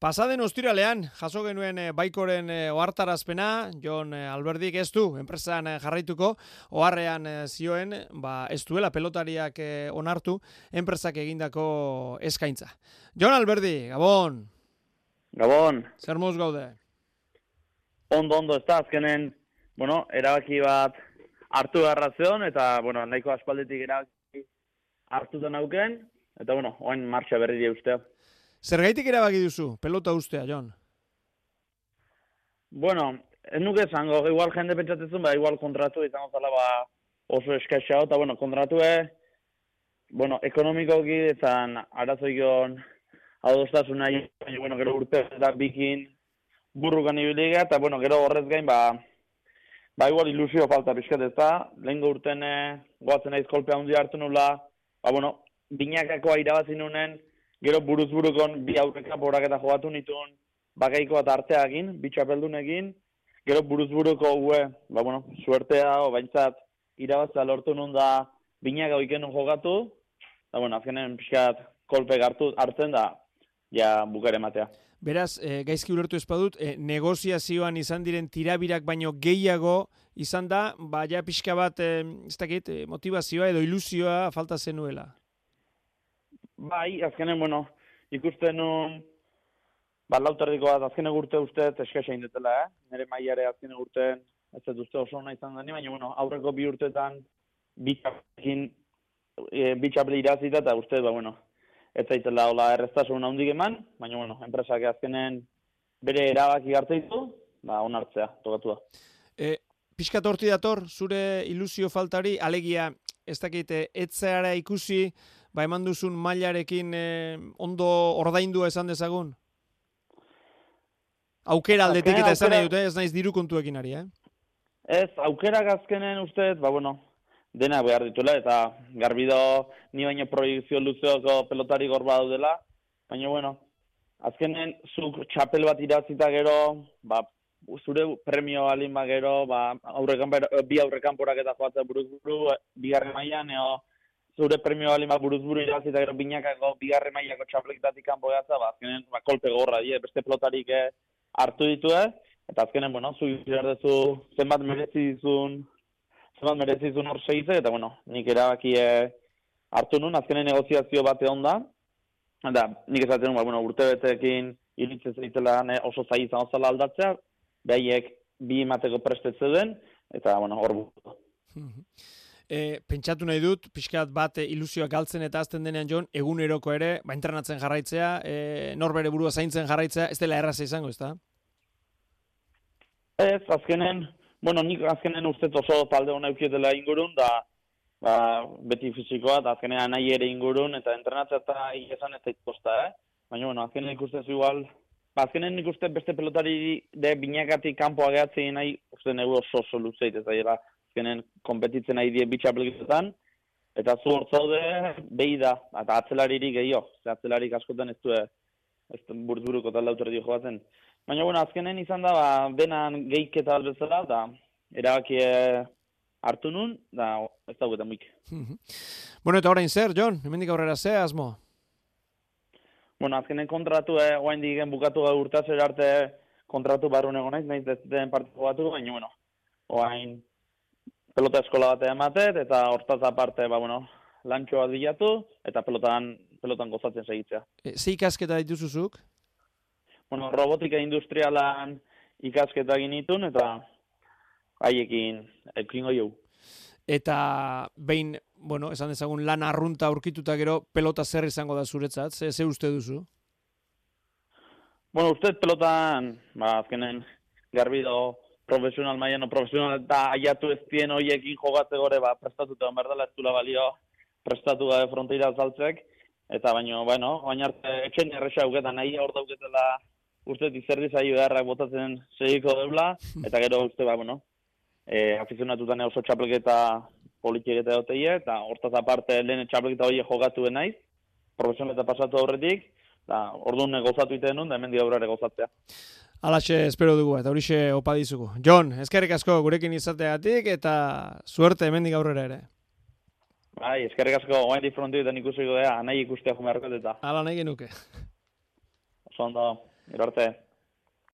Pasaden ostiralean, jaso genuen eh, baikoren eh, ohartarazpena, Jon eh, Alberdik ez du, enpresan jarraituko, oharrean zioen, ba, ez duela pelotariak onartu, enpresak egindako eskaintza. Jon Alberdi, Gabon! Gabon! Zer moz gaude? Ondo, ondo, ez da, azkenen, bueno, erabaki bat hartu garrazion, eta, bueno, nahiko aspaldetik erabaki hartu den auken, eta, bueno, oain marxa berri ustea. Zergaitik erabaki duzu, pelota ustea, Jon? Bueno, ez nuke zango, igual jende pentsatzen ba, igual kontratu izango zala ba, oso eskaxa, eta bueno, kontratu e, bueno, ekonomikoki ezan arazoion adostasuna, bueno, gero urte eta bikin burrukan ibiliga, eta bueno, gero horrez gain, ba, ba igual ilusio falta bizkat ez da, lehen urten goatzen aiz kolpea hundi hartu nula, ba bueno, binakakoa irabazi nunen, gero buruz burukon bi aurreka borak eta jogatu nituen bakaiko eta artea egin, bi egin, gero buruz buruko ue, ba bueno, suertea, o baintzat, irabazta lortu nun da binak oiken jogatu, eta bueno, azkenen pixkat kolpe gartu hartzen da, ja bukare matea. Beraz, e, gaizki ulertu espadut, e, negoziazioan izan diren tirabirak baino gehiago izan da, ba ja pixka bat, e, ez dakit, e, motivazioa edo ilusioa falta zenuela. Bai, azkenen, bueno, ikusten nun, bat lauterriko bat, azkenen urte uste, eskaxa indetela, eh? Nere maiare azkenen urte, ez dut uste oso nahi izan dani, baina, bueno, aurreko bi urteetan, bitxapekin, e, bitxaple irazita, eta uste, ba, bueno, ez zaitela hola erreztasun handik eman, baina, bueno, enpresak azkenen bere erabaki hartu ditu, ba, onartzea, tokatu da. E, Piskat horti dator, zure ilusio faltari, alegia, ez dakite, etzeara ikusi, ba eman duzun mailarekin eh, ondo ordaindua esan dezagun? Aukera aldetik eta esan nahi dute, ez naiz diru kontuekin ari, eh? Ez, aukera gazkenen ustez, ba bueno, dena behar dituela, eta garbido ni baino proiektzio luzeoko pelotari gorba daudela, baina bueno, azkenen zuk txapel bat irazita gero, ba, zure premio alin ba gero, ba, aurrekan, bi aurrekan porak eta joatzen buruz buru, bigarren maian, eo, zure premio bali ma buruz buru irazi eta gero binakako bigarre mailako txapleketatik kanpo gatza, ba, azkenen, ba, kolpe gorra, die, beste pelotarik eh, hartu ditu, eh? eta azkenen, bueno, zu izar dezu zenbat merezi dizun, zenbat merezi dizun hor segize, eta, bueno, nik erabaki eh, hartu nun, azkenen negoziazio bate onda, eta nik esaten nun, ba, bueno, urte betekin iritzen zaitela oso zai izan ozala aldatzea, behiek bi mateko prestetze den, eta, bueno, hor buto. E, pentsatu nahi dut, pixkat bat ilusioa galtzen eta azten denean jon, eguneroko ere, ba, entrenatzen jarraitzea, e, norbere burua zaintzen jarraitzea, ez dela erraza izango, ez da? Ez, azkenen, bueno, nik azkenen uste oso talde hona eukietela ingurun, da, ba, beti fizikoa, da azkenean nahi ere ingurun, eta entrenatzea eta esan ez da eh? Baina, bueno, azkenen ikustez igual, ba, azkenen ikuste beste pelotari de binakatik kanpoa gehatzen nahi, uste negu oso oso luzeit, ez da, azkenen kompetitzen nahi die bitxaplikizetan, eta zu hortzaude behi da, eta atzelaririk gehiago, ze atzelarik askotan ez du, ez du buruko talde autor dio joatzen. Baina, bueno, azkenen izan da, ba, denan gehiketa bezala, da, erabaki hartu nun, da, ez da guetan muik. bueno, eta orain zer, John, hemendik aurrera ze, asmo? Bueno, azkenen kontratu, eh, oain digen bukatu gaur urtazer arte kontratu barru nego naiz, nahiz ez den partitu batu, baina, bueno, oain pelota eskola bat ematet, eta hortaz aparte, ba, bueno, lantxoa bilatu, eta pelotan, pelotan gozatzen segitzea. E, ze ikasketa dituzuzuk? Bueno, robotika industrialan ikasketa ginitun, eta haiekin ekingo jau. Eta behin, bueno, esan dezagun lan arrunta aurkituta gero, pelota zer izango da zuretzat, ze, ze uste duzu? Bueno, uste pelotan, ba, azkenen, garbido, profesional mailan profesional eta aiatu ez dien hoiekin jogatze gore ba prestatuta on berdala ez dula balio prestatu gabe fronteira zaltzek eta baino bueno baina arte etxen erresa ugetan nahi hor dauketela uste dizerdi zaio beharrak botatzen segiko debla eta gero uste ba bueno eh afizionatuta oso txapelketa politiketa doteie eta hortaz aparte lehen txapelketa hoie jogatu naiz profesional eta pasatu aurretik eta orduan gozatu iten nun da hemen aurrera gozatzea Alaxe, espero dugu, eta horixe opa dizugu. Jon, eskerrik asko gurekin izateatik, eta suerte hemendik aurrera ere. Bai, eskerrik asko, oain di frontu eta ikusiko da, nahi ikustea jumearko eta. Ala nahi genuke. Oso ondo. Gero arte.